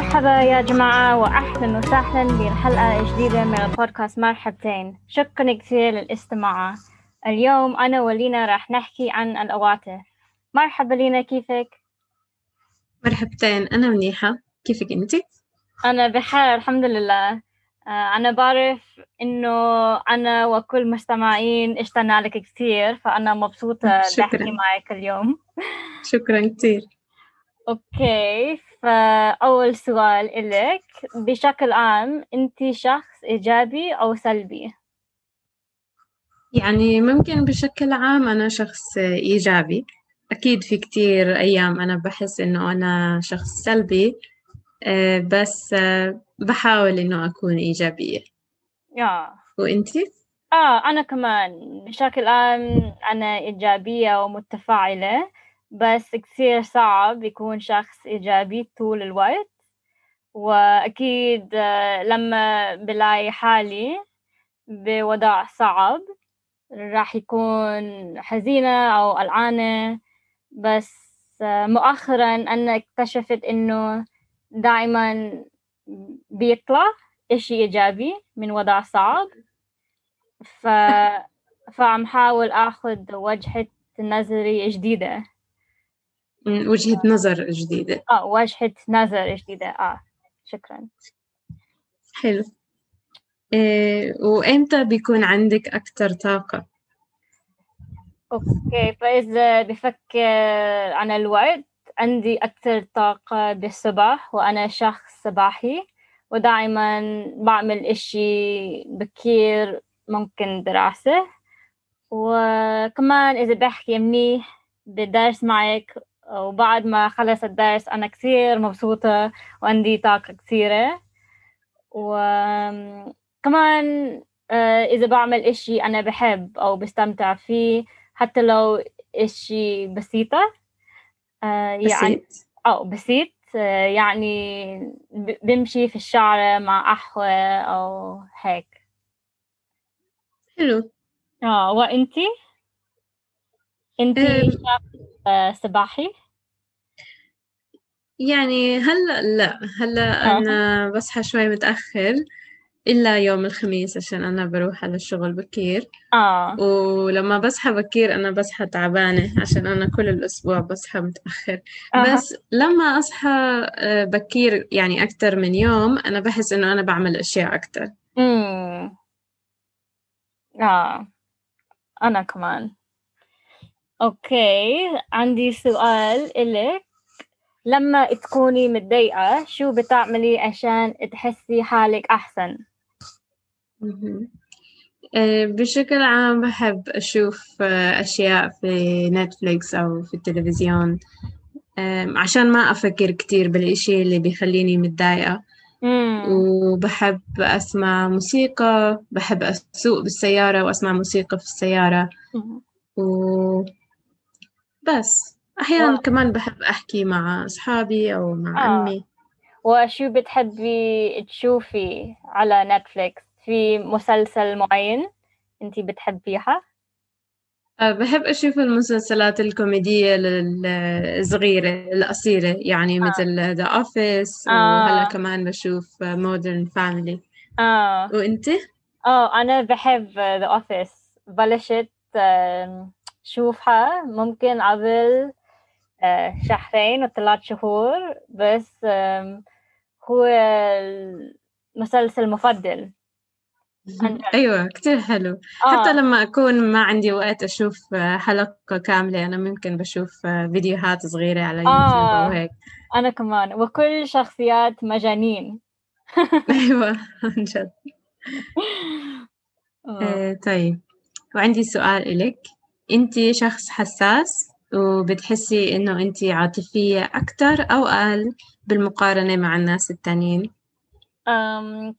مرحبا يا جماعة وأهلا وسهلا بحلقة جديدة من البودكاست مرحبتين. شكرا كثير للاستماع. اليوم أنا ولينا راح نحكي عن الأواتر. مرحبا لينا كيفك؟ مرحبتين أنا منيحة. كيفك أنت؟ أنا بخير الحمد لله. آه، أنا بعرف إنه أنا وكل مستمعين اشتقنا لك كثير فأنا مبسوطة شكراً. بحكي معك اليوم. شكرا كثير. أوكي فأول سؤال إلك بشكل عام أنت شخص إيجابي أو سلبي؟ يعني ممكن بشكل عام أنا شخص إيجابي أكيد في كتير أيام أنا بحس إنه أنا شخص سلبي آه، بس آه، بحاول إنه أكون إيجابية آه. وإنتي؟ آه أنا كمان بشكل عام أنا إيجابية ومتفاعلة بس كثير صعب يكون شخص إيجابي طول الوقت. وأكيد آه، لما بلاقي حالي بوضع صعب راح يكون حزينة أو قلقانة. بس آه، مؤخرا أنا اكتشفت إنه دائما بيطلع إشي إيجابي من وضع صعب. ف... فعم حاول أخذ وجهة نظري جديدة. وجهة نظر جديدة. آه وجهة نظر جديدة. آه شكرا. حلو. إيه وإمتى بيكون عندك أكتر طاقة؟ أوكي فإذا بفكر عن الوقت عندي أكثر طاقة بالصباح وأنا شخص صباحي ودائما بعمل إشي بكير ممكن دراسة. وكمان إذا بحكي منيح بدرس معك وبعد ما خلص الدرس أنا كثير مبسوطة وعندي طاقة كثيرة وكمان آه، إذا بعمل إشي أنا بحب أو بستمتع فيه حتى لو إشي بسيطة آه، يعني بسيط أو بسيط آه، يعني بمشي في الشارع مع قهوة أو هيك حلو آه وإنتي؟ إنتي أم. شخص آه، صباحي؟ يعني هلا لا هلا آه. أنا بصحى شوي متأخر إلا يوم الخميس عشان أنا بروح على الشغل بكير. آه. ولما بصحى بكير أنا بصحى تعبانة عشان أنا كل الأسبوع بصحى متأخر. أها. بس لما أصحى آه، بكير يعني أكتر من يوم أنا بحس إنه أنا بعمل أشياء أكتر. أمم آه. أنا كمان. okay عندي سؤال إلك. لما تكوني متضايقة شو بتعملي عشان تحسي حالك أحسن؟ آه، بشكل عام بحب أشوف آه، أشياء في نتفليكس أو في التلفزيون عشان ما أفكر كتير بالإشي اللي بيخليني متضايقة. وبحب أسمع موسيقى بحب أسوق بالسيارة وأسمع موسيقى في السيارة. و بس. أحيانا واو. كمان بحب أحكي مع أصحابي أو مع آه. عمي وشو بتحبي تشوفي على نتفليكس في مسلسل معين انتي بتحبيها أه، بحب أشوف المسلسلات الكوميدية ال- الصغيرة القصيرة يعني مثل The Office آه. وهلأ كمان بشوف Modern Family آه وأنت؟ آه أنا بحب The Office بلشت شوفها ممكن قبل آه، شهرين وثلاث شهور بس هو المسلسل المفضل. أيوة كتير حلو. آه. حتى لما أكون ما عندي وقت أشوف آه، حلقة كاملة أنا ممكن بشوف آه، فيديوهات صغيرة على يوتيوب آه. أو هيك. أنا كمان. وكل شخصيات مجانين. أيوة عن جد. آه. آه، طيب. وعندي سؤال إلك. أنت شخص حساس؟ وبتحسي إنه أنت عاطفية أكتر أو أقل بالمقارنة مع الناس التانيين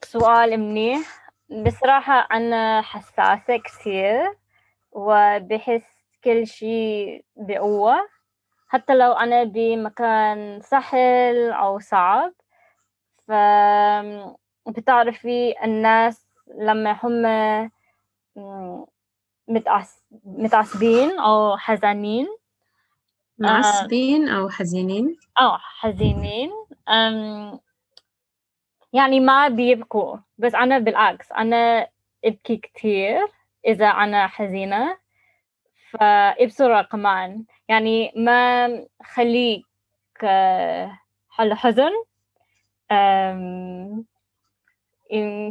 سؤال منيح بصراحة أنا حساسة كثير وبحس كل شيء بقوة حتى لو أنا بمكان سهل أو صعب ف بتعرفي الناس لما هم. متعصبين أو حزانين معصبين أو حزينين؟ أو حزينين. أم يعني ما بيبكوا بس أنا بالعكس أنا أبكي كتير إذا أنا حزينة فابصر كمان. يعني ما خليك حل حزن.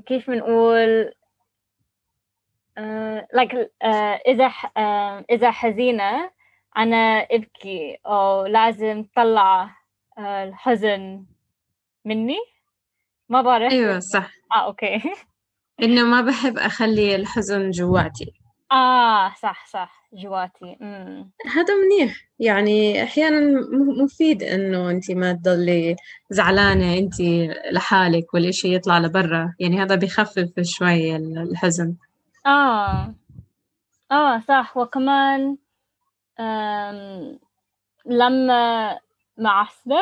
كيف بنقول؟ uh, like uh, إذا uh, إذا حزينة أنا أبكي أو لازم طلع الحزن مني. ما بعرف. أيوة صح. آه أوكي. إنه ما بحب أخلي الحزن جواتي. آه صح صح جواتي. مم. هذا منيح. يعني أحيانا مفيد إنه أنت ما تضلي زعلانة أنت لحالك والإشي يطلع لبرا. يعني هذا بيخفف شوي الحزن. آه. آه صح. وكمان لما معصبة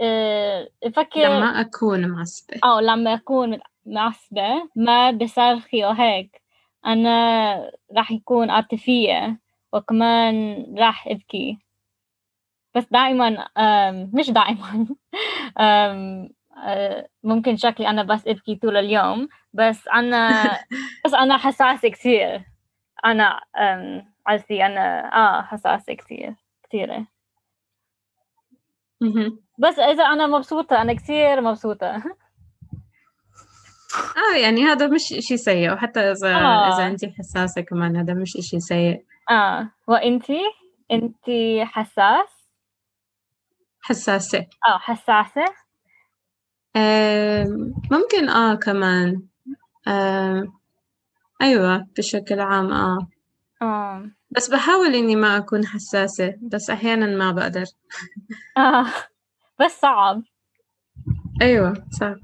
آه، أفكر لما أكون معصبة أو لما أكون معصبة ما بصرخي وهيك أنا راح يكون عاطفية وكمان راح أبكي. بس دائما مش دائما. آه، ممكن شكلي أنا بس أبكي طول اليوم. بس أنا بس أنا حساسة كثير. أنا قصدي أنا آه حساسة كثير كثيرة بس إذا أنا مبسوطة أنا كثير مبسوطة. آه يعني هذا مش إشي سيء وحتى إذا آه. إذا أنت حساسة كمان هذا مش إشي سيء. آه. وأنتي أنتي حساس؟ حساسة. آه حساسة. آه ممكن آه كمان. آه أيوة بشكل عام آه. آه. بس بحاول إني ما أكون حساسة بس أحيانا ما بقدر. آه. بس صعب. أيوة صعب.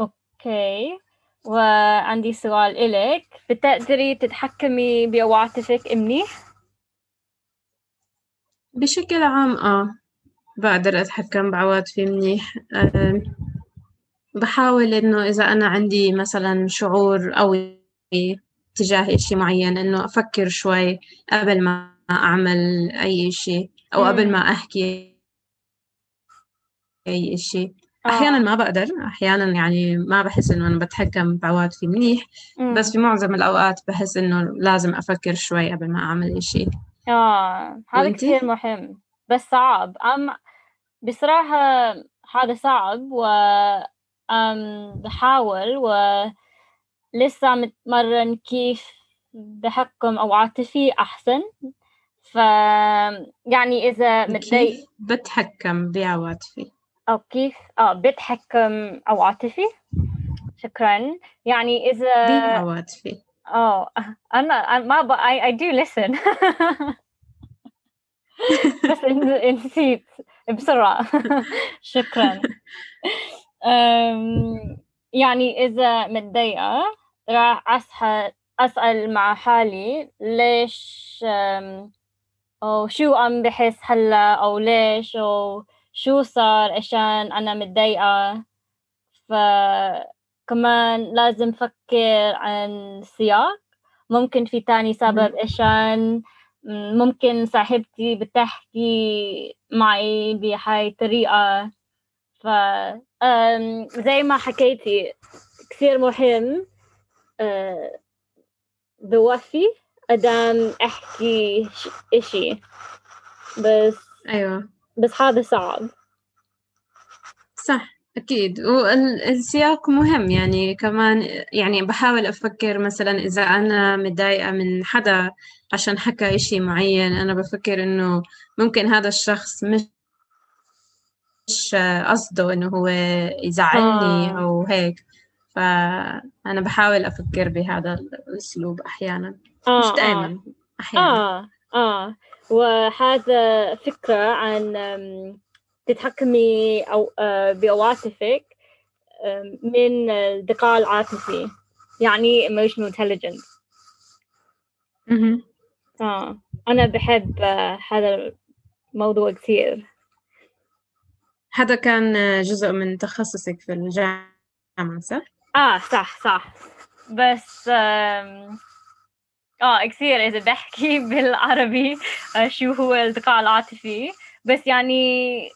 أوكي. وعندي سؤال إلك. بتقدري تتحكمي بعواطفك منيح؟ بشكل عام آه. بقدر أتحكم بعواطفي منيح. أه بحاول إنه إذا أنا عندي مثلا شعور قوي تجاه إشي معين إنه أفكر شوي قبل ما أعمل أي إشي أو قبل ما أحكي أي إشي. أحيانا آه. ما بقدر أحيانا يعني ما بحس إنه أنا بتحكم بعواطفي منيح بس في معظم الأوقات بحس إنه لازم أفكر شوي قبل ما أعمل إشي. آه هذا كثير مهم بس صعب. أم بصراحة هذا صعب و أم بحاول و لسه متمرن كيف بحكم أو عاطفي أحسن. ف يعني إذا متضايق بتحكم بعواطفي أو كيف؟ آه بتحكم أو عاطفي شكرا. يعني إذا بعواطفي آه أنا ما ب... I, I do listen. بس نسيت بسرعة. شكرا. يعني إذا متضايقة راح أسأل أسأل مع حالي ليش أو شو عم بحس هلا أو ليش أو شو صار عشان أنا متضايقة. فكمان لازم فكر عن سياق. ممكن في تاني سبب عشان ممكن صاحبتي بتحكي معي بهاي الطريقة. ف زي ما حكيتي كثير مهم بوفي أدام أحكي إشي. بس أيوة. بس هذا صعب. صح أكيد. والسياق مهم. يعني كمان يعني بحاول أفكر مثلا إذا أنا متضايقة من حدا عشان حكى إشي معين أنا بفكر إنه ممكن هذا الشخص مش مش قصده إنه هو يزعلني آه. أو هيك. فأنا بحاول أفكر بهذا الأسلوب أحيانا. آه مش دائما آه. أحيانا. آه آه. وهذا فكرة عن تتحكمي أو آه، بعواطفك من الذكاء العاطفي. يعني emotional intelligence. آه. أنا بحب آه، هذا الموضوع كثير. هذا كان جزء من تخصصك في الجامعة صح؟ آه صح صح. بس آه كثير إذا بحكي بالعربي آه، شو هو الذكاء العاطفي. بس يعني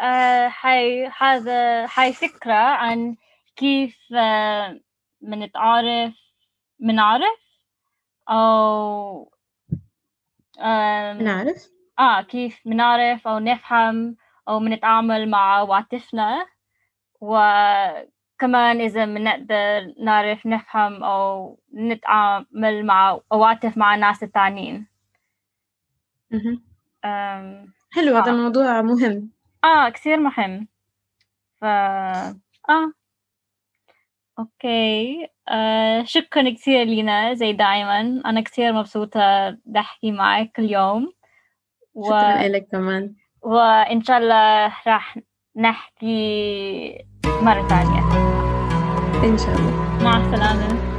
آه حي هذا هاي فكرة عن كيف آه منتعرف منعرف أو آه نعرف آه كيف منعرف أو نفهم أو منتعامل مع عواطفنا. وكمان إذا منقدر نعرف نفهم أو نتعامل مع عواطف مع الناس التانيين حلو هذا آه. الموضوع مهم. آه كثير مهم. ف آه. أوكي. آه شكرا كثير لينا زي دايما. أنا كثير مبسوطة بدي أحكي معك اليوم. و... شكرا لك كمان. وإن شاء الله راح نحكي مرة ثانية. إن شاء الله. مع السلامة.